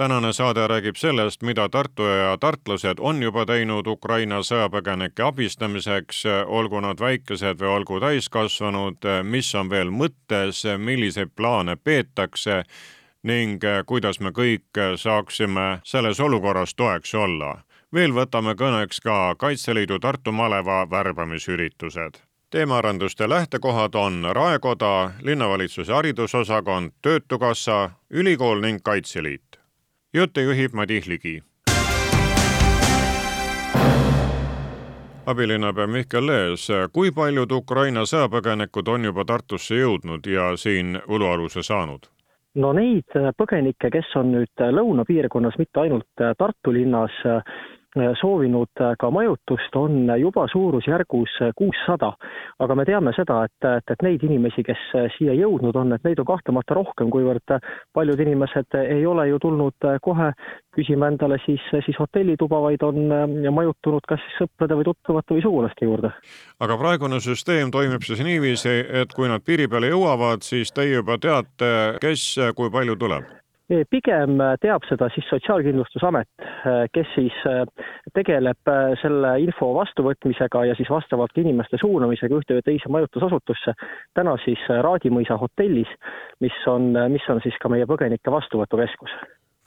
Tänane saade räägib sellest, mida Tartu ja tartlased on juba teinud Ukraina sõjapõgenike abistamiseks, olgu nad väikesed või olgu täiskasvanud, mis on veel mõttes, milliseid plaane peetakse ning kuidas me kõik saaksime selles olukorras toeks olla. veel võtame kõneks ka Kaitseliidu Tartu maleva värbamisüritused. Teemaarenduste lähtekohad on Raekoda, linnavalitsuse haridusosakond, Töötukassa, ülikool ning Kaitseliit jutte juhib Madis Ligi. abilinnapea Mihkel Lees, kui paljud Ukraina sõjapõgenikud on juba Tartusse jõudnud ja siin ulualuse saanud? no neid põgenikke, kes on nüüd lõunapiirkonnas, mitte ainult Tartu linnas, soovinud ka majutust, on juba suurusjärgus kuussada. aga me teame seda, et, et, et neid inimesi, kes siia jõudnud on, et neid on kahtlemata rohkem, kuivõrd paljud inimesed ei ole ju tulnud kohe küsima endale siis, siis hotellituba, vaid on majutunud kas sõprade või tuttavate või sugulaste juurde. aga praegune süsteem toimib siis niiviisi, et kui nad piiri peale jõuavad, siis teie juba teate, kes kui palju tuleb? Pigem teab seda siis Sotsiaalkindlustusamet, kes siis äh, tegeleb äh, selle info vastuvõtmisega ja siis vastavalt inimeste suunamisega ühte või teise majutusasutusse. täna siis äh, Raadimõisa hotellis, mis on, mis on siis ka meie põgenike vastuvõtukeskus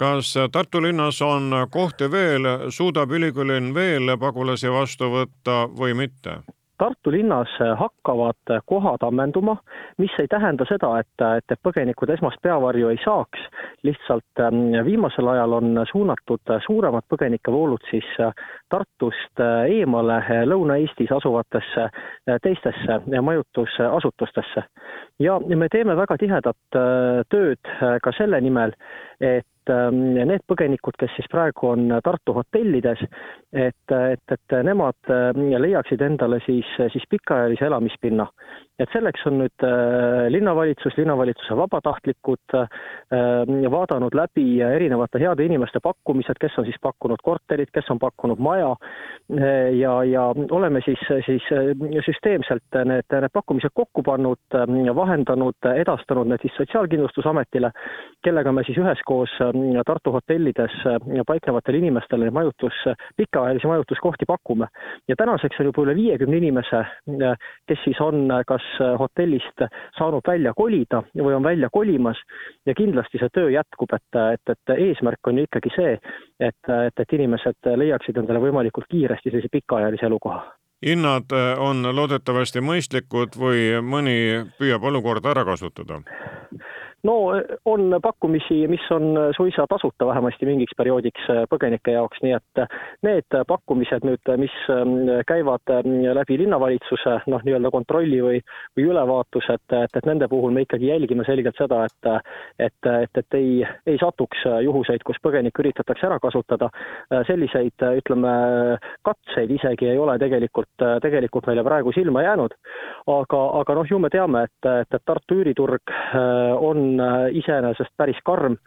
kas Tartu linnas on kohti veel, suudab ülikoolil veel pagulasi vastu võtta või mitte? Tartu linnas hakkavad kohad ammenduma, mis ei tähenda seda, et, et põgenikud esmast peavarju ei saaks, lihtsalt ähm, viimasel ajal on suunatud suuremad põgenikevoolud siis Tartust eemale Lõuna-Eestis asuvatesse teistesse majutusasutustesse. ja me teeme väga tihedat tööd ka selle nimel, et Ähm, need põgenikud, kes siis praegu on Tartu hotellides, et, et, et nemad äh, leiaksid endale siis, siis pikaajalise elamispinna. et selleks on nüüd äh, linnavalitsus, linnavalitsuse vabatahtlikud äh, vaadanud läbi erinevate heade inimeste pakkumised, kes on siis pakkunud korterit, kes on pakkunud maja ja, ja oleme siis, siis süsteemselt need, need pakkumised kokku pannud, vahendanud, edastanud need siis Sotsiaalkindlustusametile, kellega me siis üheskoos Tartu hotellides paiknevatele inimestele majutus, pikaajalisi majutuskohti pakume. ja tänaseks on juba üle viiekümne inimese, kes siis on kas hotellist saanud välja kolida või on välja kolimas ja kindlasti see töö jätkub, et, et, et eesmärk on ju ikkagi see, et, et, et inimesed leiaksid endale võimalikult kiiresti sellise pikaajalise elukoha hinnad on loodetavasti mõistlikud või mõni püüab olukorda ära kasutada? No on pakkumisi, mis on suisa tasuta vähemasti mingiks perioodiks äh, põgenike jaoks, nii et äh, need pakkumised nüüd, mis ähm, käivad läbi linnavalitsuse noh, nii-öelda kontrolli või, või ülevaatuse, et, et, et nende puhul me ikkagi jälgime selgelt seda, et et, et, et ei, ei satuks juhuseid, kus põgenikke üritatakse ära kasutada. Selliseid, ütleme, katseid isegi ei ole tegelikult, tegelikult meile praegu silma jäänud. Aga, aga noh, ju me teame, et, et, et Tartu üüriturg on on äh, iseenesest päris karm,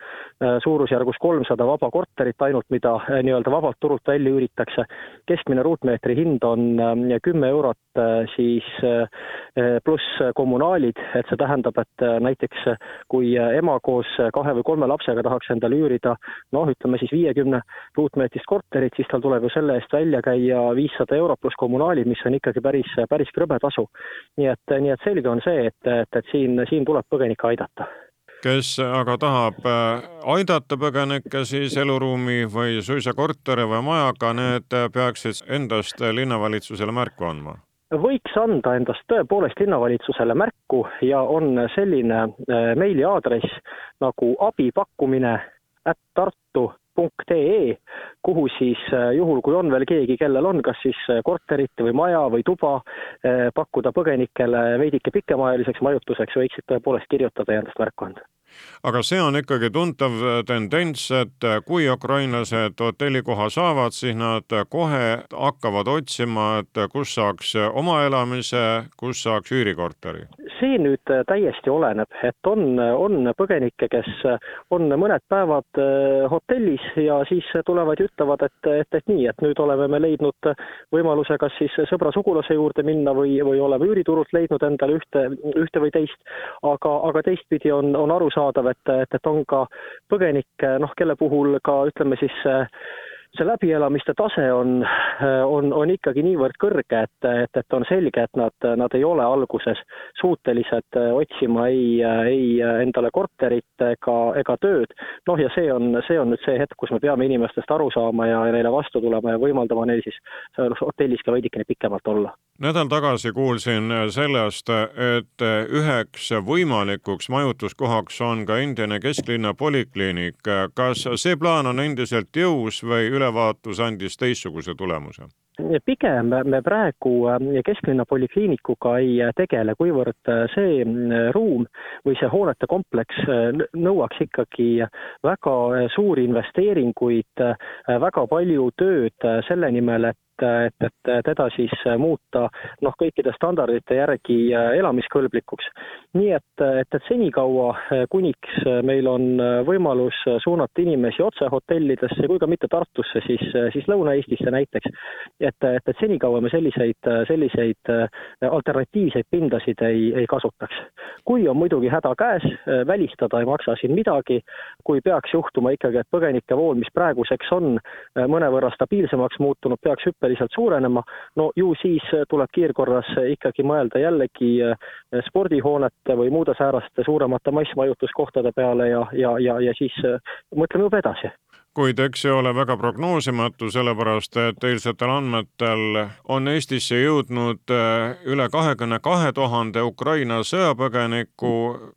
äh, suurusjärgus kolmsada vaba korterit ainult, mida äh, nii-öelda vabalt turult välja üüritakse. keskmine ruutmeetri hind on kümme eurot siis pluss kommunaalid, et see tähendab, et näiteks kui ema koos kahe või kolme lapsega tahaks endale üürida noh, ütleme siis viiekümne ruutmeetrist korterit, siis tal tuleb ju selle eest välja käia viissada eurot pluss kommunaalid, mis on ikkagi päris, päris krõbe tasu. Nii et, nii et selge on see, et, et, et siin, siin tuleb põgenikke aidata kes aga tahab äh, aidata põgenikke siis eluruumi või suisa korteri või majaga, need peaksid endast linnavalitsusele märku andma? võiks anda endast tõepoolest linnavalitsusele märku ja on selline äh, meiliaadress nagu abipakkumine at tartu punkt.ee, kuhu siis äh, juhul, kui on veel keegi, kellel on kas siis korterit või maja või tuba, pakkuda põgenikele veidike pikemaajaliseks majutuseks, võiksid tõepoolest kirjutada ja endast märku anda aga see on ikkagi tuntav tendents, et kui ukrainlased hotellikoha saavad, siis nad kohe hakkavad otsima, et kus saaks oma elamise, kus saaks üürikorteri. See nüüd täiesti oleneb, et on, on põgenikke, kes on mõned päevad äh, hotellis ja siis tulevad ja ütlevad, et, et, et nii, et nüüd oleme me leidnud võimaluse kas siis sõbra-sugulase juurde minna või, või oleme üüriturult leidnud endale ühte, ühte või teist, aga, aga teistpidi on, on arusaadav, et, et, et on ka põgenikke, noh, kelle puhul ka ütleme siis see läbielamiste tase on, on, on ikkagi niivõrd kõrge, et, et, et on selge, et nad, nad ei ole alguses suutelised otsima ei, ei endale korterit ega, ega tööd. noh, ja see on, see on nüüd see hetk, kus me peame inimestest aru saama ja, ja neile vastu tulema ja võimaldama neil siis hotellis ka veidikene pikemalt olla. Nädal tagasi kuulsin sellest, et üheks võimalikuks majutuskohaks on ka endine kesklinna polikliinik. kas see plaan on endiselt jõus või üle ülevaatus andis teistsuguse tulemuse? pigem me praegu äh, kesklinna polikliinikuga ei tegele, kuivõrd äh, see äh, ruum või see hoonete kompleks nõuaks ikkagi väga suuri investeeringuid, väga palju tööd selle nimel, et et, et, et teda siis muuta noh, kõikide standardite järgi elamiskõlblikuks. nii et, et, et senikaua, kuniks meil on võimalus suunata inimesi otse hotellidesse kui ka mitte Tartusse, siis, siis Lõuna-Eestisse näiteks, et, et, et senikaua me selliseid, selliseid alternatiivseid pindasid ei, ei kasutaks. kui on muidugi häda käes, välistada ei maksa siin midagi, kui peaks juhtuma ikkagi, et põgenike vool, mis praeguseks on mõnevõrra stabiilsemaks muutunud, peaks hüppe hüppeliselt suurenema, no ju siis tuleb kiirkorras ikkagi mõelda jällegi eh, spordihoonete või muude sääraste suuremate massmajutuskohtade peale ja, ja, ja, ja siis eh, mõtleme juba edasi. Kuid eks see ole väga prognoosimatu, sellepärast et eilsetel andmetel on Eestisse jõudnud eh, üle kahekümne kahe tuhande Ukraina sõjapõgenikku.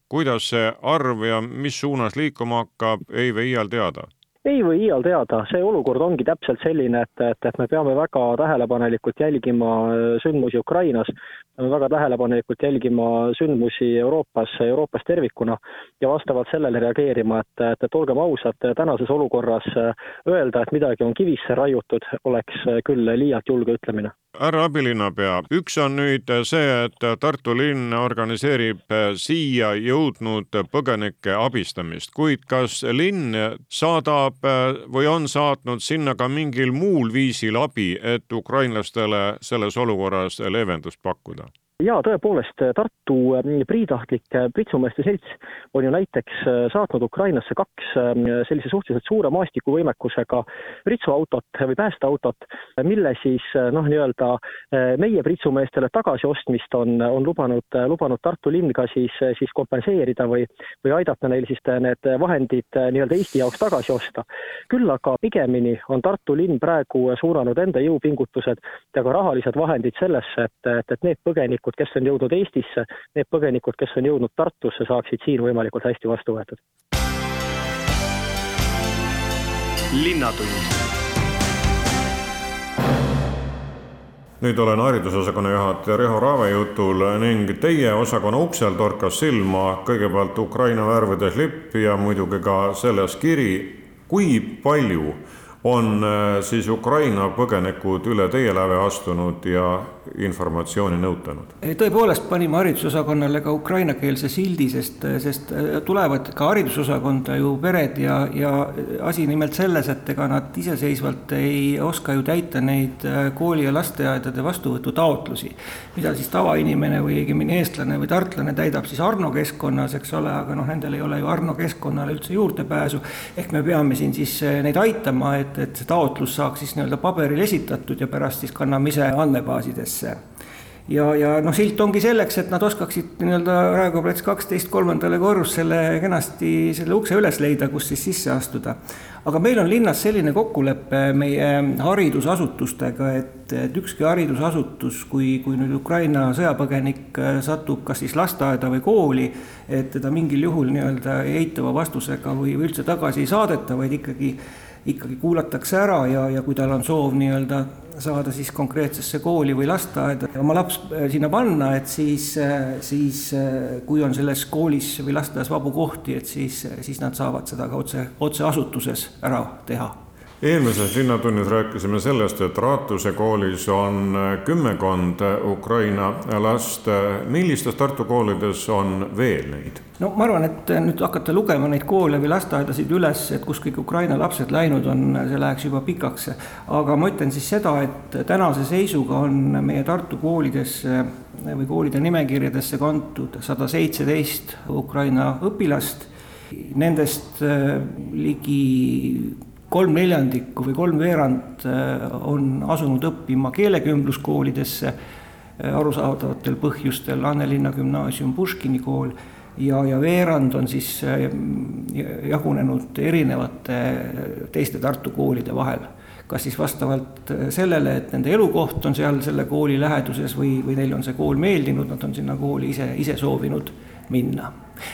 kuidas see arv ja mis suunas liikuma hakkab, ei või iial teada ei või iial teada, see olukord ongi täpselt selline, et, et, et me peame väga tähelepanelikult jälgima äh, sündmusi Ukrainas, peame väga tähelepanelikult jälgima sündmusi Euroopas, Euroopas tervikuna ja vastavalt sellele reageerima, et, et, et olgem ausad, tänases olukorras äh, öelda, et midagi on kivisse raiutud, oleks äh, küll liialt julge ütlemine härra abilinnapea, üks on nüüd see, et Tartu linn organiseerib siia jõudnud põgenike abistamist, kuid kas linn saadab või on saatnud sinna ka mingil muul viisil abi, et ukrainlastele selles olukorras leevendust pakkuda? Jaa, tõepoolest, Tartu äh, priitahtlik äh, pritsumeeste selts on ju näiteks äh, saatnud Ukrainasse kaks sellise suhteliselt suure maastikuvõimekusega pritsuautot või päästeautot, mille siis noh, nii-öelda meie pritsumeestele tagasiostmist on, on lubanud, lubanud Tartu linn ka siis, siis kompenseerida või, või aidata neil siis need vahendid nii-öelda Eesti jaoks tagasi osta. küll aga pigemini on Tartu linn praegu suunanud enda jõupingutused ja ka rahalised vahendid sellesse, et, et, et need põgenikud, põgenikud, kes on jõudnud Eestisse, need põgenikud, kes on jõudnud Tartusse, saaksid siin võimalikult hästi vastu võetud. linnatund nüüd olen haridusosakonna juhataja Riho Raave jutul ning teie osakonna uksel torkas silma kõigepealt Ukraina värvides lipp ja muidugi ka selles kiri, kui palju on äh, siis Ukraina põgenikud üle teie läve astunud ja informatsiooni nõutanud? tõepoolest panime haridusosakonnale ka ukrainakeelse sildi, sest, sest äh, tulevad ka haridusosakonda ju pered ja, ja asi nimelt selles, et ega nad iseseisvalt ei oska ju täita neid äh, kooli ja lasteaedade vastuvõtutaotlusi, mida siis tavainimene või õigemini eestlane või tartlane täidab siis Arno keskkonnas, eks ole, aga noh, nendel ei ole ju Arno keskkonnale üldse juurdepääsu, ehk me peame siin siis neid aitama, et et, et see taotlus saaks siis nii-öelda paberil esitatud ja pärast siis kanname ise andmebaasidesse. ja, ja noh, silt ongi selleks, et nad oskaksid nii-öelda Raekoja plats kaksteist kolmandale korrusele kenasti selle ukse üles leida, kus siis sisse astuda. aga meil on linnas selline kokkulepe meie haridusasutustega, et, et ükski haridusasutus, kui, kui nüüd Ukraina sõjapõgenik satub kas siis lasteaeda või kooli, et teda mingil juhul nii-öelda eitava vastusega või üldse tagasi ei saadeta, vaid ikkagi ikkagi kuulatakse ära ja, ja kui tal on soov nii-öelda saada siis konkreetsesse kooli või lasteaeda oma laps sinna panna, et siis, siis kui on selles koolis või lasteaias vabu kohti, et siis, siis nad saavad seda ka otse, otse asutuses ära teha eelmises Linnatunnis rääkisime sellest, et Raatuse koolis on kümmekond Ukraina last. millistes Tartu koolides on veel neid? no ma arvan, et nüüd hakata lugema neid koole või lasteaedasid üles, et kus kõik Ukraina lapsed läinud on, see läheks juba pikaks. aga ma ütlen siis seda, et tänase seisuga on meie Tartu koolidesse või koolide nimekirjadesse kantud sada seitseteist Ukraina õpilast. Nendest ligi kolm neljandikku või kolmveerand äh, on asunud õppima keelekümbluskoolidesse äh, arusaadavatel põhjustel, Annelinna gümnaasium, Puškini kool, ja, ja veerand on siis äh, jagunenud erinevate teiste Tartu koolide vahel. kas siis vastavalt sellele, et nende elukoht on seal selle kooli läheduses või, või neile on see kool meeldinud, nad on sinna kooli ise, ise soovinud minna.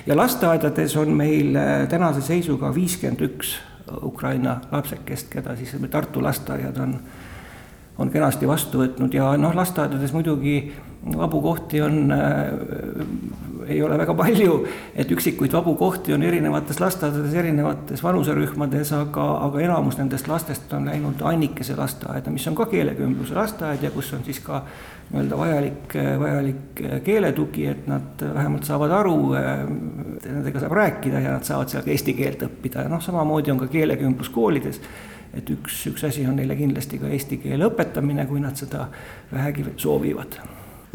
ja lasteaedades on meil tänase seisuga viiskümmend üks Ukraina lapsekest, keda siis Tartu lasteaiad on, on kenasti vastu võtnud ja noh, lasteaedades muidugi vabu kohti on äh,, ei ole väga palju, et üksikuid vabu kohti on erinevates lasteaedades, erinevates vanuserühmades, aga, aga enamus nendest lastest on läinud Annikese lasteaeda, mis on ka keelekümbluse lasteaed ja kus on siis ka nii-öelda vajalik, vajalik keeletugi, et nad vähemalt saavad aru, nendega saab rääkida ja nad saavad seal eesti keelt õppida ja noh, samamoodi on ka keelekümblus koolides. Et üks, üks asi on neile kindlasti ka eesti keele õpetamine, kui nad seda vähegi soovivad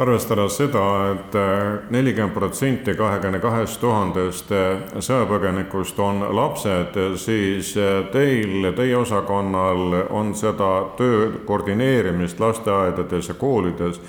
arvestades seda et, et nelikümmend protsenti kahekümne kahest tuhandest sõjapõgenikust on lapsed, siis teil, teie osakonnal on seda töö koordineerimist lasteaedades ja koolides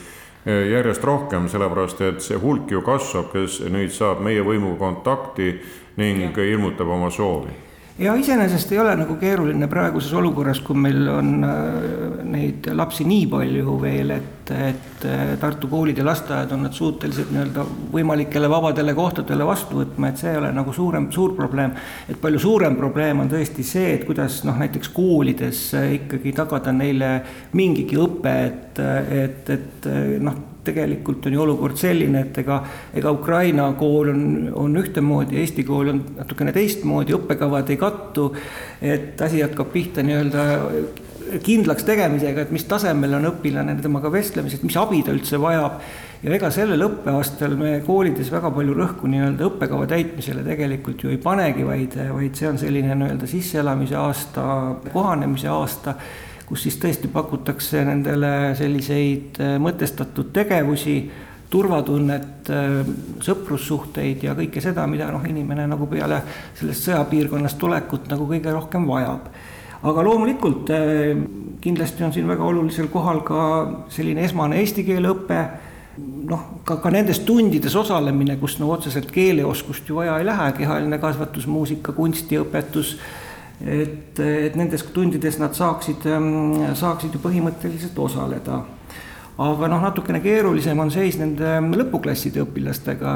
järjest rohkem, sellepärast et see hulk ju kasvab, kes nüüd saab meie võimuga kontakti ning ja. ilmutab oma soovi ja iseenesest ei ole nagu keeruline praeguses olukorras, kui meil on äh, neid lapsi nii palju veel, et, et äh, Tartu koolid ja lasteaiad on nad suutelised nii-öelda võimalikele vabadele kohtadele vastu võtma, et see ei ole nagu suurem, suur probleem. et palju suurem probleem on tõesti see, et kuidas noh, näiteks koolides ikkagi tagada neile mingigi õpe, et, et, et noh tegelikult on ju olukord selline, et ega, ega Ukraina kool on, on ühtemoodi, Eesti kool on natukene teistmoodi, õppekavad ei kattu. et asi hakkab pihta nii-öelda kindlaks tegemisega, et mis tasemel on õpilane, temaga vestlemised, mis abi ta üldse vajab. ja ega sellel õppeaastal me koolides väga palju rõhku nii-öelda õppekava täitmisele tegelikult ju ei panegi, vaid, vaid see on selline nii-öelda sisseelamise aasta, kohanemise aasta kus siis tõesti pakutakse nendele selliseid äh, mõtestatud tegevusi, turvatunnet, äh, sõprussuhteid ja kõike seda, mida noh, inimene nagu peale sellest sõjapiirkonnast tulekut nagu kõige rohkem vajab. aga loomulikult äh, kindlasti on siin väga olulisel kohal ka selline esmane eesti keele õpe noh, ka, ka nendes tundides osalemine, kus no otseselt keeleoskust ju vaja ei lähe, kehaline kasvatus, muusika, kunstiõpetus et, et nendes tundides nad saaksid, ähm, saaksid ju põhimõtteliselt osaleda. Aga noh, natukene keerulisem on seis nende lõpuklasside õpilastega,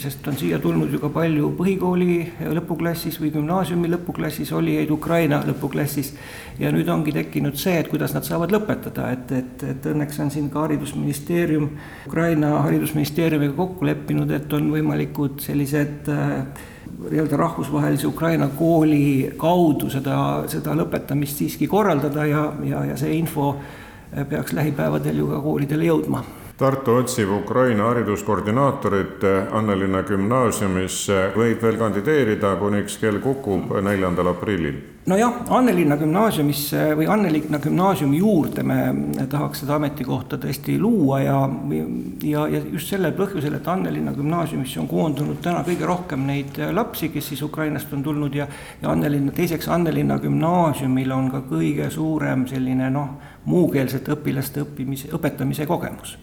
sest on siia tulnud ju ka palju põhikooli lõpuklassis või gümnaasiumi lõpuklassis olijaid Ukraina lõpuklassis. ja nüüd ongi tekkinud see, et kuidas nad saavad lõpetada, et, et, et õnneks on siin ka haridusministeerium, Ukraina haridusministeeriumiga kokku leppinud, et on võimalikud sellised äh, nii-öelda rahvusvahelise Ukraina kooli kaudu seda, seda lõpetamist siiski korraldada ja, ja, ja see info peaks lähipäevadel ju ka koolidele jõudma Tartu otsib Ukraina hariduskoordinaatorit Annelinna gümnaasiumisse, võib veel kandideerida, kuniks kell kukub neljandal aprillil. nojah, Annelinna gümnaasiumisse või Annelinna gümnaasiumi juurde me tahaks seda ametikohta tõesti luua ja, ja, ja just sellel põhjusel, et Annelinna gümnaasiumisse on koondunud täna kõige rohkem neid lapsi, kes siis Ukrainast on tulnud ja, ja Annelinna, teiseks Annelinna gümnaasiumil on ka kõige suurem selline noh, muukeelsete õpilaste õppimise, õpetamise kogemus.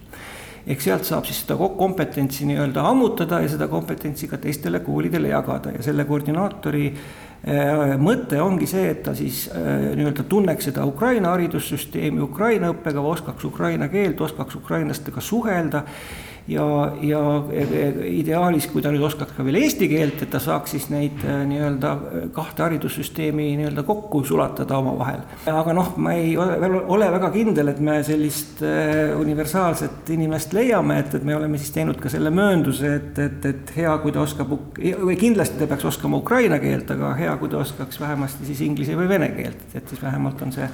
Ehk sealt saab siis seda kompetentsi nii-öelda ammutada ja seda kompetentsi ka teistele koolidele jagada. Ja selle koordinaatori äh, mõte ongi see, et ta siis äh, nii-öelda tunneks seda Ukraina haridussüsteemi, Ukraina õppekava, oskaks ukraina keelt, oskaks ukrainlastega suhelda ja, ja ideaalis, kui ta nüüd oskaks ka veel eesti keelt, et ta saaks siis neid äh, nii-öelda kahte haridussüsteemi nii-öelda kokku sulatada omavahel. aga noh, ma ei ole, ole väga kindel, et me sellist äh, universaalset inimest leiame, et, et me oleme siis teinud ka selle möönduse, et, et, et hea, kui ta oskab, või kindlasti ta peaks oskama ukraina keelt, aga hea, kui ta oskaks vähemasti siis inglise või vene keelt, et siis vähemalt on see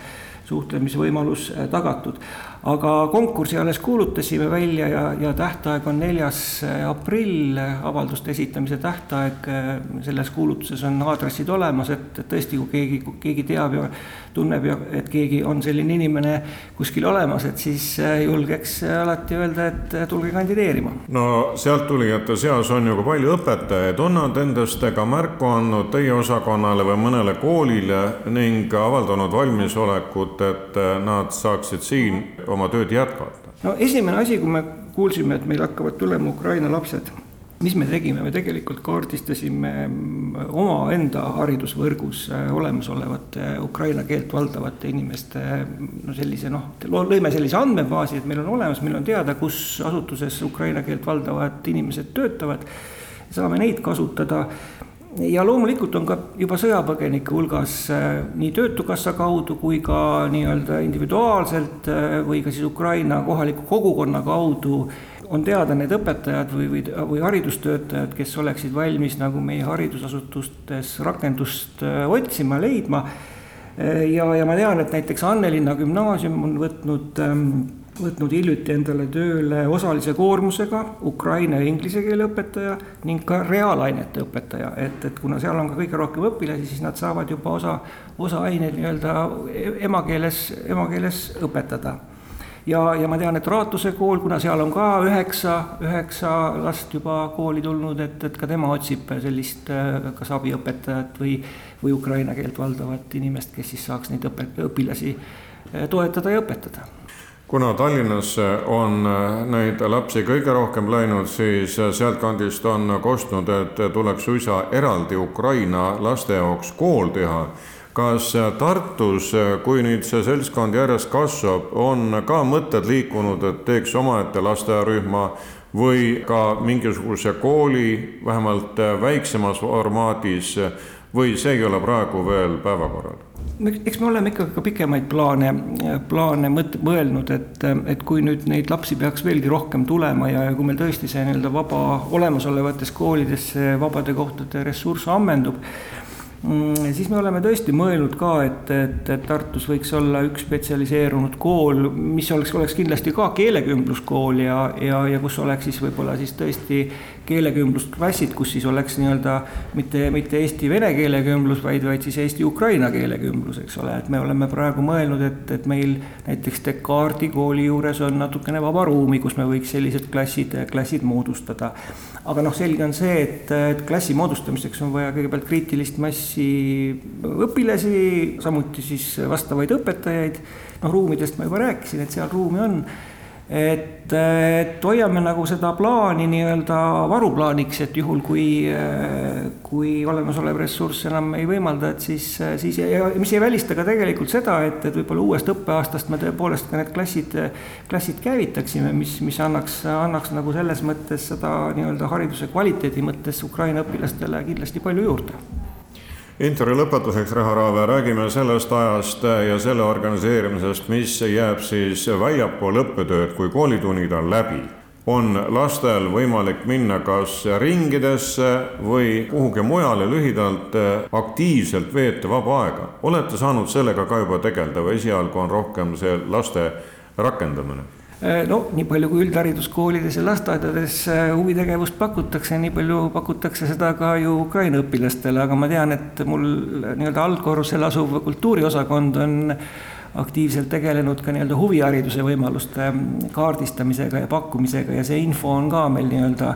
suhtlemisvõimalus äh, tagatud. aga konkursi alles kuulutasime välja ja, ja tähtaeg on neljas äh, aprill, avalduste esitamise tähtaeg. Äh, selles kuulutuses on aadressid olemas, et, tõesti, kui keegi, keegi teab ja tunneb ja et keegi on selline inimene kuskil olemas, et siis julgeks alati öelda, et tulge kandideerima. no sealttulijate seas on ju ka palju õpetajaid, on nad endast ka märku andnud teie osakonnale või mõnele koolile ning avaldanud valmisolekut et nad saaksid siin oma tööd jätkata? no esimene asi, kui me kuulsime, et meil hakkavad tulema Ukraina lapsed, mis me tegime, me tegelikult kaardistasime omaenda haridusvõrgus olemasolevate ukraina keelt valdavate inimeste no sellise noh, lõime sellise andmebaasi, et meil on olemas, meil on teada, kus asutuses ukraina keelt valdavad inimesed töötavad. saame neid kasutada ja loomulikult on ka juba sõjapõgenike hulgas äh, nii Töötukassa kaudu kui ka nii-öelda individuaalselt äh, või ka siis Ukraina kohaliku kogukonna kaudu on teada need õpetajad või, või, või haridustöötajad, kes oleksid valmis nagu meie haridusasutustes rakendust äh, otsima, leidma. ja, ja ma tean, et näiteks Annelinna gümnaasium on võtnud ähm, võtnud hiljuti endale tööle osalise koormusega ukraina ja inglise keele õpetaja ning ka reaalainete õpetaja, et, et kuna seal on ka kõige rohkem õpilasi, siis nad saavad juba osa, osa aineid nii-öelda emakeeles, emakeeles õpetada. ja, ja ma tean, et Raatuse kool, kuna seal on ka üheksa, üheksa last juba kooli tulnud, et, et ka tema otsib sellist kas abiõpetajat või, või ukraina keelt valdavat inimest, kes siis saaks neid õpet-, õpilasi toetada ja õpetada kuna Tallinnasse on äh, neid lapsi kõige rohkem läinud, siis äh, sealtkandist on kostnud, et tuleks suisa eraldi Ukraina laste jaoks kool teha. kas äh, Tartus, kui nüüd see seltskond järjest kasvab, on ka mõtted liikunud, et teeks omaette lasteaiarühma või ka mingisuguse kooli, vähemalt väiksemas formaadis, või see ei ole praegu veel päevakorral? eks me oleme ikkagi ka pikemaid plaane, plaane mõt-, mõelnud, et, et kui nüüd neid lapsi peaks veelgi rohkem tulema ja, ja kui meil tõesti see nii-öelda vaba, olemasolevates koolides see vabade kohtade ressurss ammendub, mm, siis me oleme tõesti mõelnud ka, et, et, et Tartus võiks olla üks spetsialiseerunud kool, mis oleks, oleks kindlasti ka keelekümbluskool ja, ja, ja kus oleks siis võib-olla siis tõesti keelekümblusklassid, kus siis oleks nii-öelda mitte, mitte eesti-vene keelekümblus, vaid, vaid siis eesti-ukraina keelekümblus, eks ole, et me oleme praegu mõelnud, et, et meil näiteks Descartesi kooli juures on natukene vaba ruumi, kus me võiks sellised klassid, klassid moodustada. aga noh, selge on see, et, et klassi moodustamiseks on vaja kõigepealt kriitilist massi õpilasi, samuti siis vastavaid õpetajaid, noh ruumidest ma juba rääkisin, et seal ruumi on et, et hoiame nagu seda plaani nii-öelda varuplaaniks, et juhul, kui, kui olemasolev ressurss enam ei võimalda, et siis, siis ja mis ei välista ka tegelikult seda, et, et võib-olla uuest õppeaastast me tõepoolest ka need klassid, klassid käivitaksime, mis, mis annaks, annaks nagu selles mõttes seda nii-öelda hariduse kvaliteedi mõttes Ukraina õpilastele kindlasti palju juurde intervjuu lõpetuseks, Reho Raave, räägime sellest ajast ja selle organiseerimisest, mis jääb siis väljapool õppetööd, kui koolitunnid on läbi. on lastel võimalik minna kas ringidesse või kuhugi mujale lühidalt aktiivselt veeta vaba aega. olete saanud sellega ka juba tegeleda või esialgu on rohkem see laste rakendamine? Äh, no nii palju, kui üldhariduskoolides ja lasteaedades äh, huvitegevust pakutakse, nii palju pakutakse seda ka ju Ukraina õpilastele, aga ma tean, et mul nii-öelda algkorrusel asuv kultuuriosakond on aktiivselt tegelenud ka nii-öelda huvihariduse võimaluste kaardistamisega ja pakkumisega ja see info on ka meil nii-öelda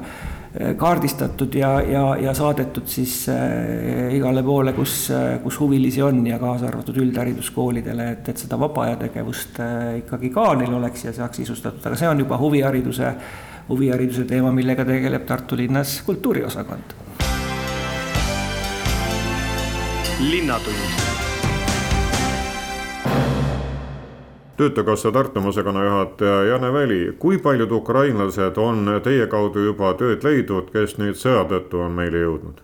kaardistatud ja, ja, ja saadetud siis äh, igale poole, kus, äh, kus huvilisi on ja kaasa arvatud üldhariduskoolidele, et, et seda vaba aja tegevust ikkagi ka neil oleks ja saaks sisustatud, aga see on juba huvihariduse, huvihariduse teema, millega tegeleb Tartu linnas kultuuriosakond. linnatund töötukassa Tartumaa osakonna juhataja Jane Väli, kui paljud ukrainlased on teie kaudu juba tööd leidnud, kes nüüd sõja tõttu on meile jõudnud?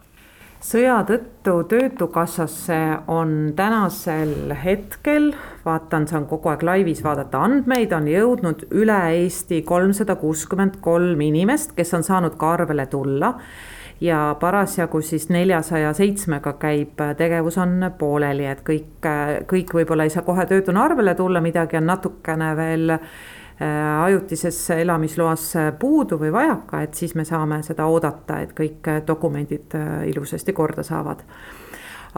sõja tõttu Töötukassasse on tänasel hetkel, vaatan, saan kogu aeg laivis vaadata andmeid, on jõudnud üle Eesti kolmsada kuuskümmend kolm inimest, kes on saanud ka arvele tulla ja parasjagu siis neljasaja seitsmega käib tegevus on pooleli, et kõik, kõik võib-olla ei saa kohe töötuna arvele tulla, midagi on natukene veel äh, ajutises elamisloas puudu või vajaka, et siis me saame seda oodata, et kõik dokumendid äh, ilusasti korda saavad.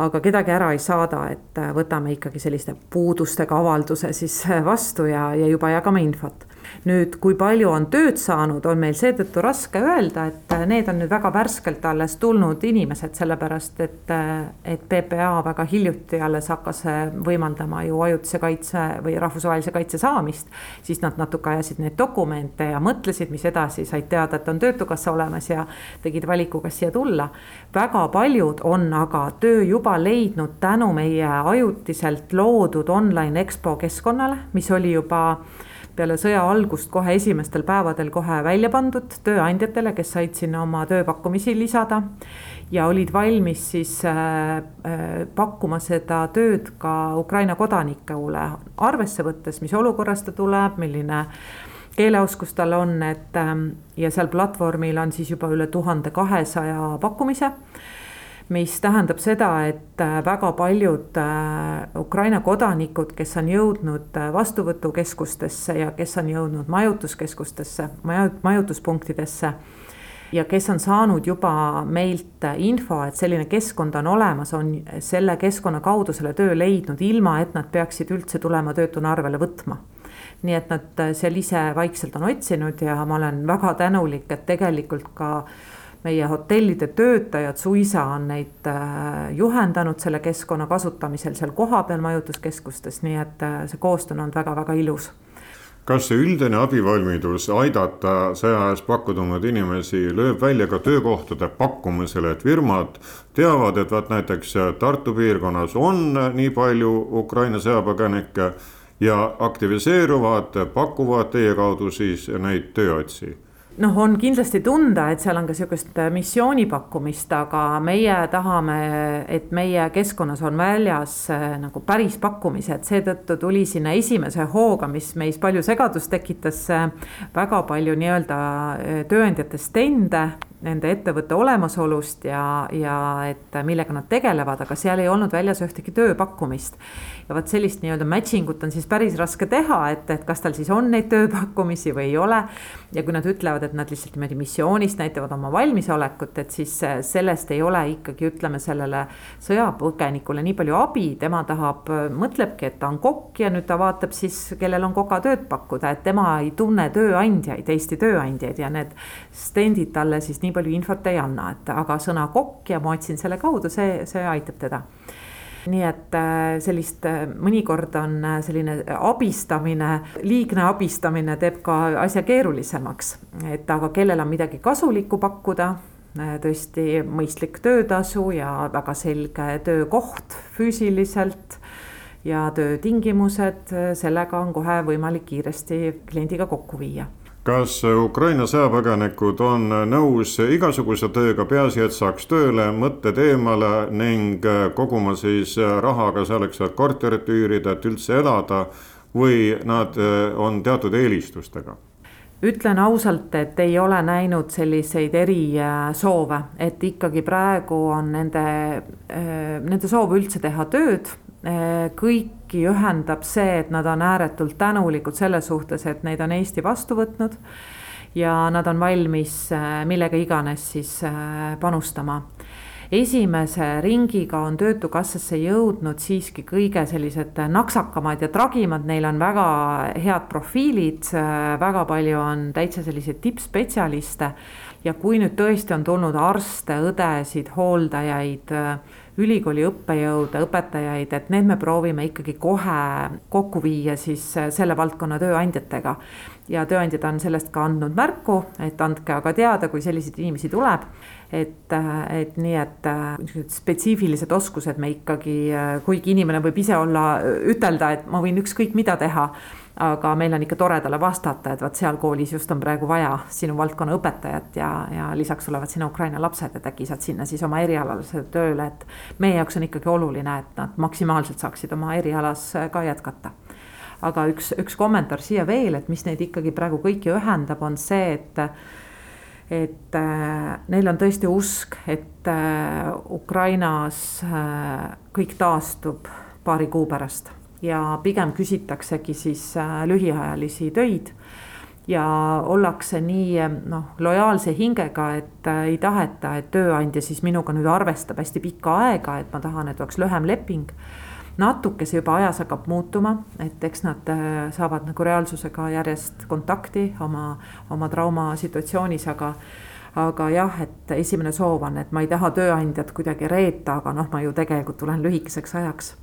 Aga kedagi ära ei saada, et äh, võtame ikkagi selliste puudustega avalduse siis vastu ja, ja juba jagame infot nüüd, kui palju on tööd saanud, on meil seetõttu raske öelda, et äh, need on nüüd väga värskelt alles tulnud inimesed, sellepärast et, äh, et PPA väga hiljuti alles hakkas äh, võimaldama ju ajutise kaitse või rahvusvahelise kaitse saamist. siis nad natuke ajasid neid dokumente ja mõtlesid, mis edasi, said teada, et on Töötukassa olemas ja tegid valiku, kas siia tulla. väga paljud on aga töö juba leidnud tänu meie ajutiselt loodud online EXPO keskkonnale, mis oli juba peale sõja algust kohe esimestel päevadel kohe välja pandud tööandjatele, kes said sinna oma tööpakkumisi lisada. ja olid valmis siis äh, äh, pakkuma seda tööd ka Ukraina kodanikule, arvesse võttes, mis olukorras ta tuleb, milline keeleoskus tal on, et ähm, ja seal platvormil on siis juba üle tuhande kahesaja pakkumise mis tähendab seda, et äh, väga paljud äh, Ukraina kodanikud, kes on jõudnud äh, vastuvõtukeskustesse ja kes on jõudnud majutuskeskustesse, majutuspunktidesse ja kes on saanud juba meilt info, et selline keskkond on olemas, on selle keskkonna kaudu selle töö leidnud, ilma et nad peaksid üldse tulema töötuna arvele võtma. Nii et nad seal ise vaikselt on otsinud ja ma olen väga tänulik, et tegelikult ka äh, meie hotellide töötajad suisa on neid äh, juhendanud selle keskkonna kasutamisel seal kohapeal majutuskeskustes, nii et äh, see koostöö on olnud väga-väga ilus. Kas see üldine abivalmidus aidata sõja eest pakku tulnud inimesi lööb välja ka töökohtade pakkumisele, et firmad teavad, et vaat näiteks Tartu piirkonnas on nii palju Ukraina sõjapõgenikke ja aktiviseeruvad, pakuvad teie kaudu siis neid tööotsi noh, on kindlasti tunda, et seal on ka sihukest äh, missiooni pakkumist, aga meie tahame, et meie keskkonnas on väljas äh, nagu päris pakkumised, seetõttu tuli sinna esimese hooga, mis meis palju segadust tekitas, äh, väga palju nii-öelda tööandjate stende nende ettevõtte olemasolust ja, ja et millega nad tegelevad, aga seal ei olnud väljas ühtegi tööpakkumist. ja vot sellist nii-öelda matching ut on siis päris raske teha, et, et kas tal siis on neid tööpakkumisi või ei ole. ja kui nad ütlevad, et nad lihtsalt niimoodi missioonist näitavad oma valmisolekut, et siis sellest ei ole ikkagi, ütleme sellele sõjapõgenikule nii palju abi, tema tahab, mõtlebki, et ta on kokk ja nüüd ta vaatab siis, kellel on kokatööd pakkuda, et tema ei tunne tööandjaid, Eesti tööandjaid ja need stendid talle siis nii nii palju infot ei anna, et aga sõna kokk ja ma otsin selle kaudu, see, see aitab teda. Nii et äh, sellist äh, mõnikord on äh, selline abistamine, liigne abistamine teeb ka asja keerulisemaks, et aga kellel on midagi kasulikku pakkuda, tõesti mõistlik töötasu ja väga selge töökoht füüsiliselt ja töötingimused, sellega on kohe võimalik kiiresti kliendiga kokku viia kas Ukraina sõjapõgenikud on nõus igasuguse tööga, peaasi, et saaks tööle, mõtted eemale ning koguma siis raha ka selleks, et korterit üürida, et üldse elada või nad on teatud eelistustega? Ütlen ausalt, et ei ole näinud selliseid erisoove, et ikkagi praegu on nende, nende soov üldse teha tööd Äh, kõiki ühendab see, et nad on ääretult tänulikud selle suhtes, et neid on Eesti vastu võtnud. ja nad on valmis äh, millega iganes siis äh, panustama esimese ringiga on Töötukassasse jõudnud siiski kõige sellised naksakamad ja tragimad, neil on väga head profiilid, väga palju on täitsa selliseid tippspetsialiste. ja kui nüüd tõesti on tulnud arste, õdesid, hooldajaid ülikooli õppejõude, õpetajaid, et need me proovime ikkagi kohe kokku viia siis selle valdkonna tööandjatega. ja tööandjad on sellest ka andnud märku, et andke aga teada, kui selliseid inimesi tuleb. Et, et nii, et niisugused spetsiifilised oskused me ikkagi, kuigi inimene võib ise olla, ütelda, et ma võin ükskõik mida teha aga meil on ikka tore talle vastata, et vot seal koolis just on praegu vaja sinu valdkonna õpetajat ja, ja lisaks tulevad sinna Ukraina lapsed, et äkki saad sinna siis oma erialasele tööle, et meie jaoks on ikkagi oluline, et nad maksimaalselt saaksid oma erialas ka jätkata. Aga üks, üks kommentaar siia veel, et mis neid ikkagi praegu kõiki ühendab, on see, et et äh, neil on tõesti usk, et äh, Ukrainas äh, kõik taastub paari kuu pärast ja pigem küsitaksegi siis lühiajalisi töid ja ollakse nii noh, lojaalse hingega, et ei taheta, et tööandja siis minuga nüüd arvestab hästi pikka aega, et ma tahan, et oleks lühem leping. Natuke see juba ajas hakkab muutuma, et eks nad äh, saavad nagu reaalsusega järjest kontakti oma, oma traumasituatsioonis, aga aga jah, et esimene soov on, et ma ei taha tööandjat kuidagi reeta, aga noh, ma ju tegelikult tulen lühikeseks ajaks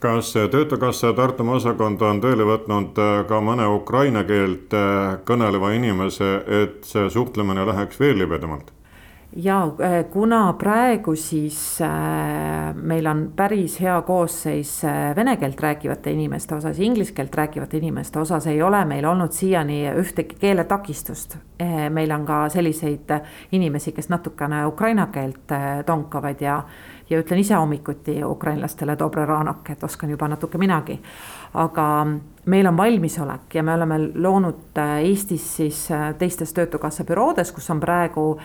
kas Töötukassa Tartumaa osakond on tööle võtnud äh, ka mõne ukraina keelt äh, kõneleva inimese, et see suhtlemine läheks veel libedamalt? Ja äh, kuna praegu siis meil on päris hea koosseis vene keelt rääkivate inimeste osas, inglise keelt rääkivate inimeste osas ei ole meil olnud siiani ühtegi keeletakistust. meil on ka selliseid inimesi, kes natukene ukraina keelt tonkavad ja ja ütlen ise hommikuti ukrainlastele dobre ranak, et oskan juba natuke minagi. aga meil on valmisolek ja me oleme loonud äh, Eestis siis äh, teistes Töötukassa büroodes, kus on praegu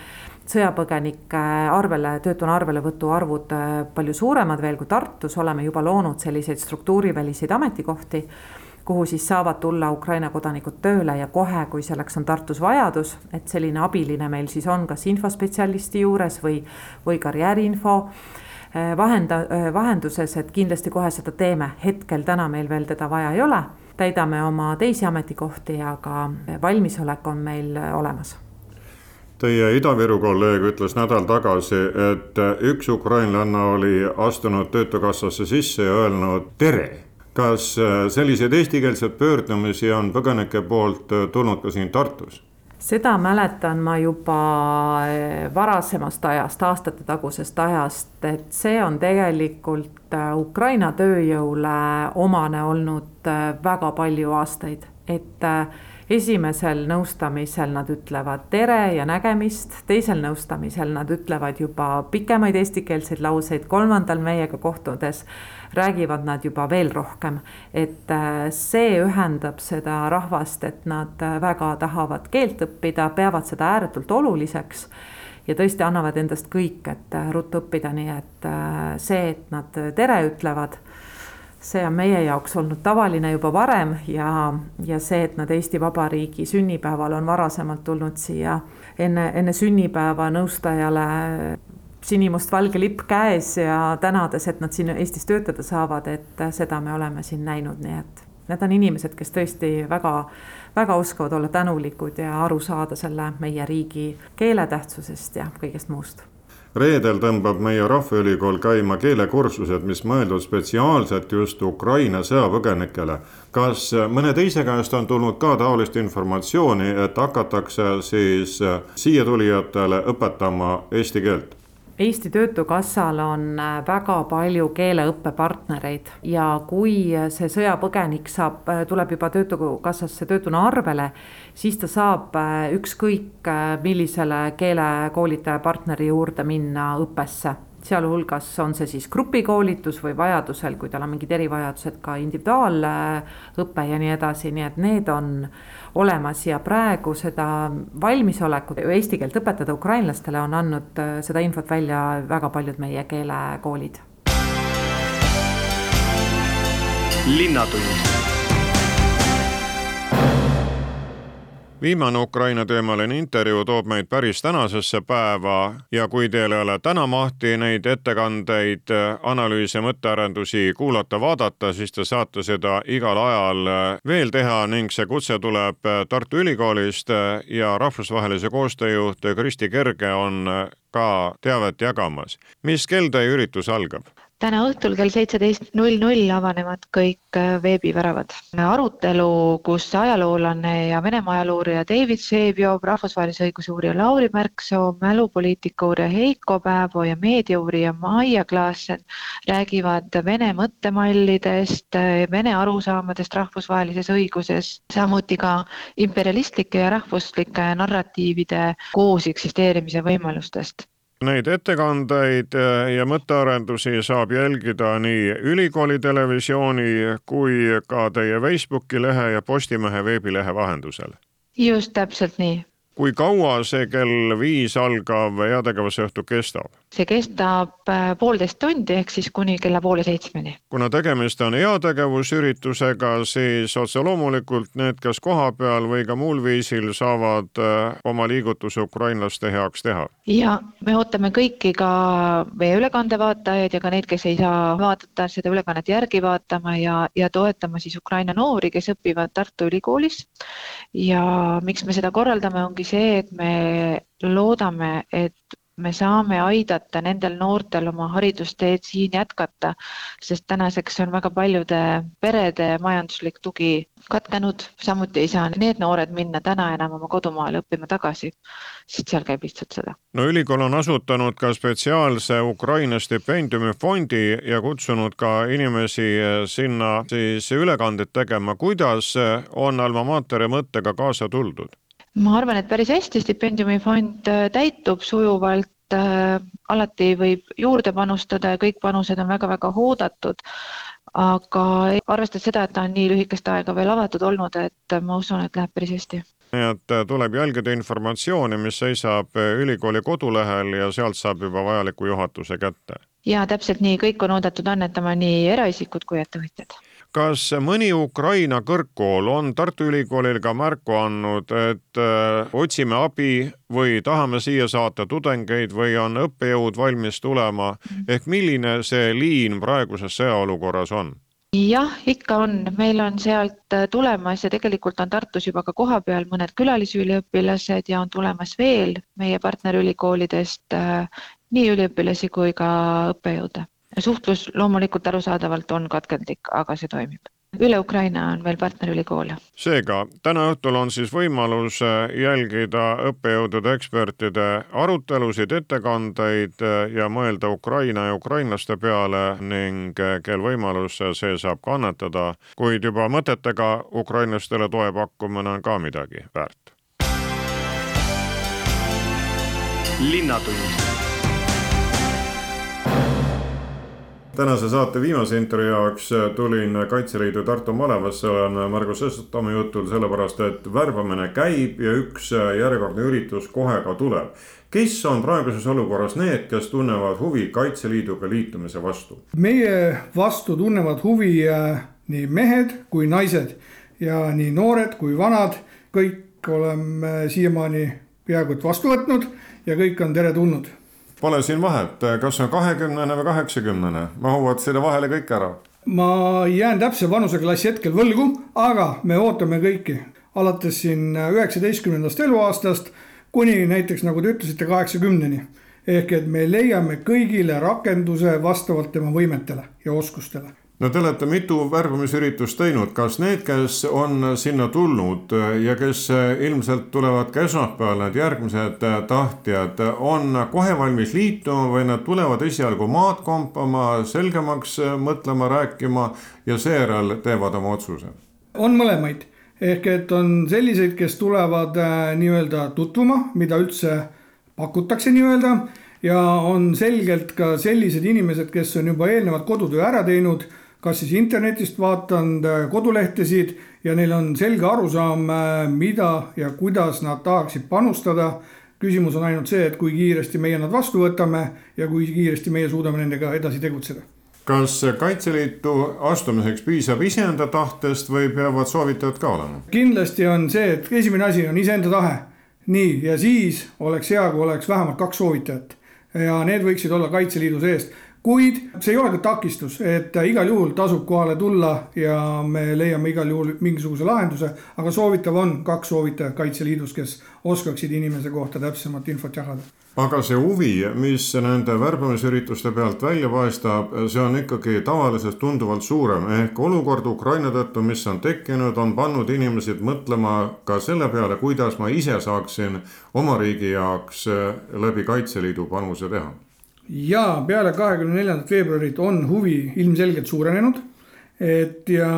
sõjapõgenike arvele, töötuna arvelevõtu arvud äh, palju suuremad veel kui Tartus, oleme juba loonud selliseid struktuuriväliseid ametikohti kuhu siis saavad tulla Ukraina kodanikud tööle ja kohe, kui selleks on Tartus vajadus, et selline abiline meil siis on kas infospetsialisti juures või, või karjääriinfo Äh, vahenda, äh, vahenduses, et kindlasti kohe seda teeme, hetkel täna meil veel teda vaja ei ole. täidame oma teisi ametikohti, aga valmisolek on meil olemas Teie Ida-Viru kolleeg ütles nädal tagasi, et üks ukrainlanna oli astunud Töötukassasse sisse ja öelnud tere. kas selliseid eestikeelseid pöördumisi on põgenike poolt tulnud ka siin Tartus? seda mäletan ma juba eh, varasemast ajast, aastatetagusest ajast, et see on tegelikult Ukraina tööjõule omane olnud väga palju aastaid, et esimesel nõustamisel nad ütlevad tere ja nägemist, teisel nõustamisel nad ütlevad juba pikemaid eestikeelseid lauseid, kolmandal meiega kohtudes räägivad nad juba veel rohkem. et äh, see ühendab seda rahvast, et nad äh, väga tahavad keelt õppida, peavad seda ääretult oluliseks ja tõesti annavad endast kõik, et äh, ruttu õppida, nii et see, et nad tere ütlevad see on meie jaoks olnud tavaline juba varem ja, ja see, et nad Eesti Vabariigi sünnipäeval on varasemalt tulnud siia enne, enne sünnipäeva nõustajale sinimustvalge lipp käes ja tänades, et nad siin Eestis töötada saavad, et seda me oleme siin näinud, nii et need on inimesed, kes tõesti väga, väga oskavad olla tänulikud ja aru saada selle meie riigi keele tähtsusest ja kõigest muust reedel tõmbab meie Rahvaülikool käima keelekursused, mis mõeldud spetsiaalselt just Ukraina sõjapõgenikele. kas mõne teise käest on tulnud ka taolist informatsiooni, et hakatakse siis siia tulijatele õpetama eesti keelt? Eesti Töötukassal on äh, väga palju keeleõppepartnereid ja kui see sõjapõgenik saab, äh, tuleb juba Töötukassasse töötuna arvele, siis ta saab äh, ükskõik millisele keelekoolitaja partneri juurde minna õppesse sealhulgas on see siis grupikoolitus või vajadusel, kui tal on mingid erivajadused, ka individuaalõpe ja nii edasi, nii et need on olemas ja praegu seda valmisolekut eesti keelt õpetada ukrainlastele on andnud äh, seda infot välja väga paljud meie keelekoolid. linnatund viimane Ukraina teemaline intervjuu toob meid päris tänasesse päeva ja kui teil ei ole täna mahti neid ettekandeid, analüüse, mõttearendusi kuulata-vaadata, siis te saate seda igal ajal veel teha ning see kutse tuleb Tartu Ülikoolist ja rahvusvahelise koostöö juht Kristi Kerge on ka teavet jagamas. mis kell teie üritus algab? Täna õhtul kell seitseteist null null avanevad kõik äh, veebiväravad. arutelu, kus ajaloolane ja Venemaa ajaloourija David Vseviov, rahvusvahelise õiguse uurija Lauri Märksoo, mälupoliitika uurija Heiko Pääbo ja meediauurija Maia Klaassen räägivad Vene mõttemallidest, Vene arusaamadest rahvusvahelises õiguses, samuti ka imperialistlike ja rahvuslike narratiivide koos eksisteerimise võimalustest Neid ettekandeid äh, ja mõttearendusi saab jälgida nii ülikooli televisiooni kui ka teie Facebooki lehe ja Postimehe veebilehe vahendusel. just täpselt nii kui kaua see kell viis algav heategevusõhtu kestab? See kestab äh, poolteist tundi ehk siis kuni kella poole seitsmeni. kuna tegemist on heategevusüritusega, siis otse loomulikult need, kes kohapeal või ka muul viisil saavad äh, oma liigutusi ukrainlaste heaks teha. ja me ootame kõiki ka meie ülekande vaatajaid ja ka neid, kes ei saa vaadata seda ülekannet järgi vaatama ja, ja toetama siis Ukraina noori, kes õpivad Tartu Ülikoolis. ja miks me seda korraldame, ongi see, et me loodame, et me saame aidata nendel noortel oma haridusteed siin jätkata, sest tänaseks on väga paljude perede majanduslik tugi katkenud, samuti ei saa need noored minna täna enam oma kodumaale õppima tagasi, sest seal käib lihtsalt sõda. no ülikool on asutanud ka spetsiaalse Ukraina stipendiumifondi ja kutsunud ka inimesi sinna siis ülekandeid tegema. kuidas on Alma Materi mõttega kaasa tuldud? Ma arvan, et päris hästi stipendiumifond äh, täitub sujuvalt, äh, alati võib juurde panustada ja kõik panused on väga-väga oodatud. aga arvestades seda, et ta on nii lühikest aega veel avatud olnud, et ma usun, et läheb päris hästi nii et äh, tuleb jälgida informatsiooni, mis seisab ülikooli kodulehel ja sealt saab juba vajaliku juhatuse kätte. ja täpselt nii, kõik on oodatud annetama, nii eraisikud kui ettevõtjad kas mõni Ukraina kõrgkool on Tartu Ülikoolil ka märku andnud, et äh, otsime abi või tahame siia saata tudengeid või on õppejõud valmis tulema, ehk milline see liin praeguses sõjaolukorras on? jah, ikka on, meil on sealt äh, tulemas ja tegelikult on Tartus juba ka kohapeal mõned külalisüliõpilased ja on tulemas veel meie partnerülikoolidest äh, nii üliõpilasi kui ka õppejõude suhtlus loomulikult arusaadavalt on katkendlik, aga see toimib üle Ukraina on veel partnerülikoole. seega täna õhtul on siis võimalus äh, jälgida õppejõudude ekspertide arutelusid, ettekandeid äh, ja mõelda Ukraina ja ukrainlaste peale ning äh, kel võimalus, see saab kannatada, kuid juba mõtetega ukrainlastele toe pakkumine on ka midagi väärt. linnatund tänase saate viimase intervjuu jaoks tulin Kaitseliidu Tartu malevasse, olen Margus Õssotamme jutul sellepärast, et värbamine käib ja üks järjekordne üritus kohe ka tuleb. kes on praeguses olukorras need, kes tunnevad huvi Kaitseliiduga liitumise vastu? meie vastu tunnevad huvi äh, nii mehed kui naised ja nii noored kui vanad, kõik oleme siiamaani peaaegu et vastu võtnud ja kõik on teretulnud Pole siin vahet, kas on kahekümnene või kaheksakümnene, mahuvad selle vahele kõik ära. ma jään täpse vanuseklassi hetkel võlgu, aga me ootame kõiki alates siin üheksateistkümnendast eluaastast kuni näiteks nagu te ütlesite, kaheksakümneni. ehk et me leiame kõigile rakenduse vastavalt tema võimetele ja oskustele no te olete mitu värbamisüritust teinud, kas need, kes on sinna tulnud ja kes ilmselt tulevad ka esmaspäeval, need järgmised tahtjad, on kohe valmis liituma või nad tulevad esialgu maad kompama, selgemaks mõtlema, rääkima ja seejärel teevad oma otsuse? on mõlemaid, ehk et on selliseid, kes tulevad äh, nii-öelda tutvuma, mida üldse pakutakse nii-öelda ja on selgelt ka sellised inimesed, kes on juba eelnevalt kodutöö ära teinud kas siis internetist vaadanud äh, kodulehtesid ja neil on selge arusaam, äh, mida ja kuidas nad tahaksid panustada. küsimus on ainult see, et kui kiiresti meie nad vastu võtame ja kui kiiresti meie suudame nendega edasi tegutseda kas Kaitseliitu astumiseks piisab iseenda tahtest või peavad soovitajad ka olema? kindlasti on see, et esimene asi on iseenda tahe. nii, ja siis oleks hea, kui oleks vähemalt kaks soovitajat ja need võiksid olla Kaitseliidu seest kuid see ei ole ka takistus, et igal juhul tasub kohale tulla ja me leiame igal juhul mingisuguse lahenduse, aga soovitav on kaks soovitajat Kaitseliidus, kes oskaksid inimese kohta täpsemat infot jagada. Aga see huvi, mis nende värbamisürituste pealt välja paistab, see on ikkagi tavalisest tunduvalt suurem, ehk olukord Ukraina tõttu, mis on tekkinud, on pannud inimesi mõtlema ka selle peale, kuidas ma ise saaksin oma riigi jaoks läbi Kaitseliidu panuse teha ja peale kahekümne neljandat veebruarit on huvi ilmselgelt suurenenud. et ja,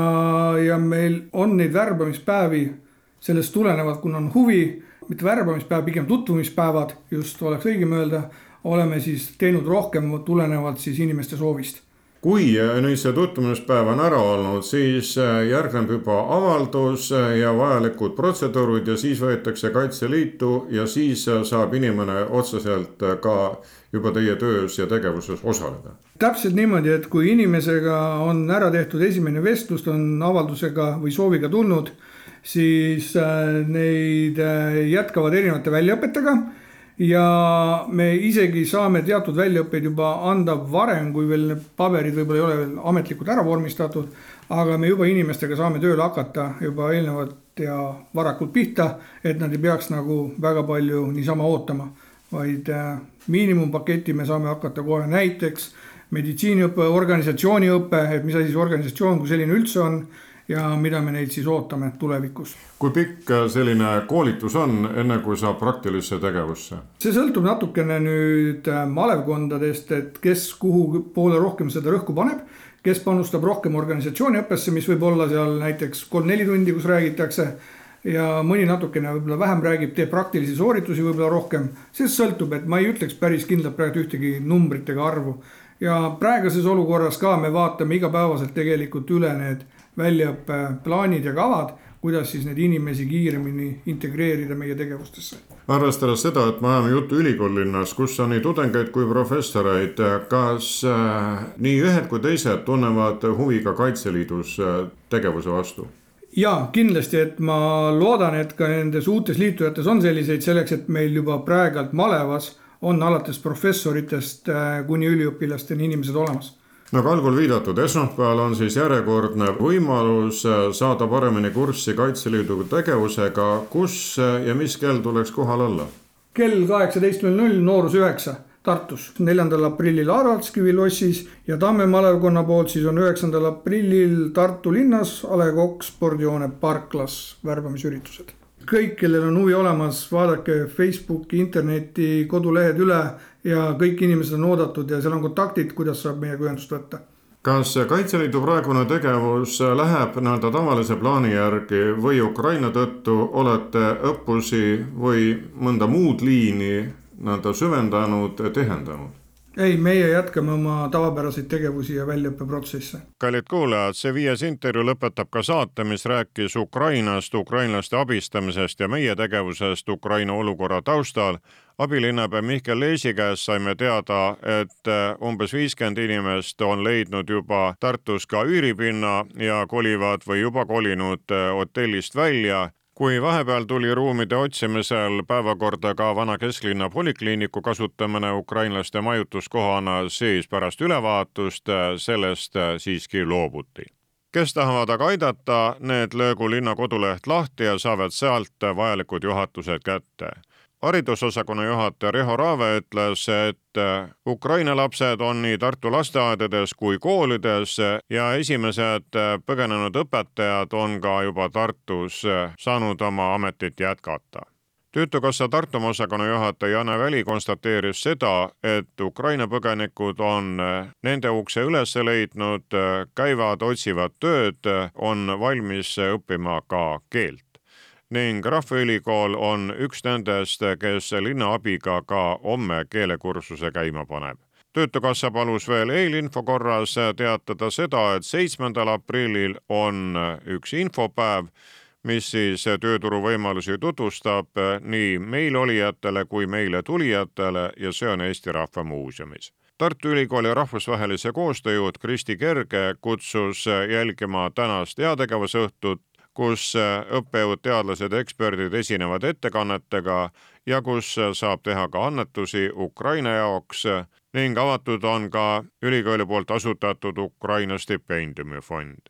ja meil on neid värbamispäevi sellest tulenevalt, kuna on huvi, mitte värbamispäev, pigem tutvumispäevad, just oleks õigem öelda, oleme siis teinud rohkem tulenevalt siis inimeste soovist kui nüüd see tutvumispäev on ära olnud, siis äh, järgneb juba avaldus äh, ja vajalikud protseduurid ja siis võetakse Kaitseliitu ja siis äh, saab inimene otseselt ka juba teie töös ja tegevuses osaleda. täpselt niimoodi, et kui inimesega on ära tehtud esimene vestlus, on avaldusega või sooviga tulnud, siis neid jätkavad erinevate väljaõpetega ja me isegi saame teatud väljaõppeid juba anda varem, kui veel need paberid võib-olla ei ole veel ametlikult ära vormistatud. aga me juba inimestega saame tööle hakata juba eelnevalt ja varakult pihta, et nad ei peaks nagu väga palju niisama ootama. vaid äh, miinimumpaketi me saame hakata kohe näiteks meditsiiniõpe, organisatsiooniõpe, et mis asi see organisatsioon kui selline üldse on ja mida me neilt siis ootame tulevikus. kui pikk selline koolitus on, enne kui saab praktilisse tegevusse? see sõltub natukene nüüd äh, malevkondadest, et kes kuhu poole rohkem seda rõhku paneb. kes panustab rohkem organisatsiooniõppesse, mis võib olla seal näiteks kolm-neli tundi, kus räägitakse ja mõni natukene võib-olla vähem räägib, teeb praktilisi sooritusi võib-olla rohkem. see sõltub, et ma ei ütleks päris kindlalt praegu ühtegi numbrit ega arvu. ja praeguses olukorras ka me vaatame igapäevaselt tegelikult üle need väljaõppeplaanid ja kavad, kuidas siis neid inimesi kiiremini integreerida meie tegevustesse. arvestades seda, et me ajame juttu ülikoolilinnas, kus on nii tudengeid kui professoreid, kas äh, nii ühed kui teised tunnevad huvi ka Kaitseliidus äh, tegevuse vastu? ja kindlasti, et ma loodan, et ka nendes uutes liitujates on selliseid selleks, et meil juba praegult malevas on alates professoritest äh, kuni üliõpilasteni inimesed olemas nagu algul viidatud, esmaspäeval on siis järjekordne võimalus äh, saada paremini kurssi Kaitseliidu tegevusega, kus äh, ja mis kell tuleks kohal olla? kell kaheksateist null null, Noorus üheksa Tartus, neljandal aprillil Aralskivi lossis ja Tamme malevkonna poolt siis on üheksandal aprillil Tartu linnas A Le Coq spordihoone parklas värbamisüritused. Kõik, kellel on huvi olemas, vaadake Facebooki, interneti, kodulehed üle ja kõik inimesed on oodatud ja seal on kontaktid, kuidas saab meiega ühendust võtta. kas Kaitseliidu praegune tegevus läheb nii-öelda tavalise plaani järgi või Ukraina tõttu olete õppusi või mõnda muud liini nii-öelda süvendanud, tihendanud? Ei, meie jätkame oma tavapäraseid tegevusi ja väljaõppeprotsesse. kallid kuulajad, see viies intervjuu lõpetab ka saate, mis rääkis Ukrainast, ukrainlaste abistamisest ja meie tegevusest Ukraina olukorra taustal. abilinnapea Mihkel Leesi käest saime teada, et umbes viiskümmend inimest on leidnud juba Tartus ka üüripinna ja kolivad või juba kolinud hotellist välja kui vahepeal tuli ruumide otsimisel päevakorda ka vana kesklinna polikliiniku kasutamine ukrainlaste majutuskohana, siis pärast ülevaatust sellest siiski loobuti. kes tahavad aga aidata, need löögu linna koduleht lahti ja saavad sealt vajalikud juhatused kätte haridusosakonna juhataja Riho Raave ütles, et äh, Ukraina lapsed on nii Tartu lasteaedades kui koolides ja esimesed äh, põgenenud õpetajad on ka juba Tartus äh, saanud oma ametit jätkata. Töötukassa Tartumaa osakonna juhataja Jane Väli konstateeris seda, et Ukraina põgenikud on nende ukse üles leidnud, käivad, otsivad tööd, on valmis õppima ka keelt ning Rahvaülikool on üks nendest, kes linna abiga ka homme keelekursuse käima paneb. Töötukassa palus veel eelinfo korras teatada seda, et seitsmendal aprillil on üks infopäev, mis siis tööturuvõimalusi tutvustab nii meil olijatele kui meile tulijatele ja see on Eesti Rahva Muuseumis. Tartu Ülikooli rahvusvahelise koostöö juht Kristi Kerge kutsus jälgima tänast heategevusõhtut, kus õppejõud, teadlased, eksperdid esinevad ettekannetega ja kus saab teha ka annetusi Ukraina jaoks ning avatud on ka ülikooli poolt asutatud Ukraina stipendiumifond.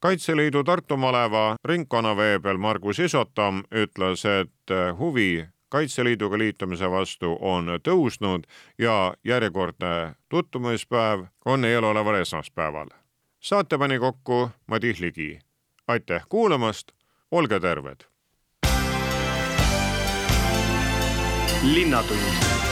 kaitseliidu Tartu maleva ringkonnaveebel Margus Isotam ütles, et huvi Kaitseliiduga liitumise vastu on tõusnud ja järjekordne tutvumispäev on eeloleval esmaspäeval. saate pani kokku Madis Ligi. Aitäh kuulamast, olge terved! linnatund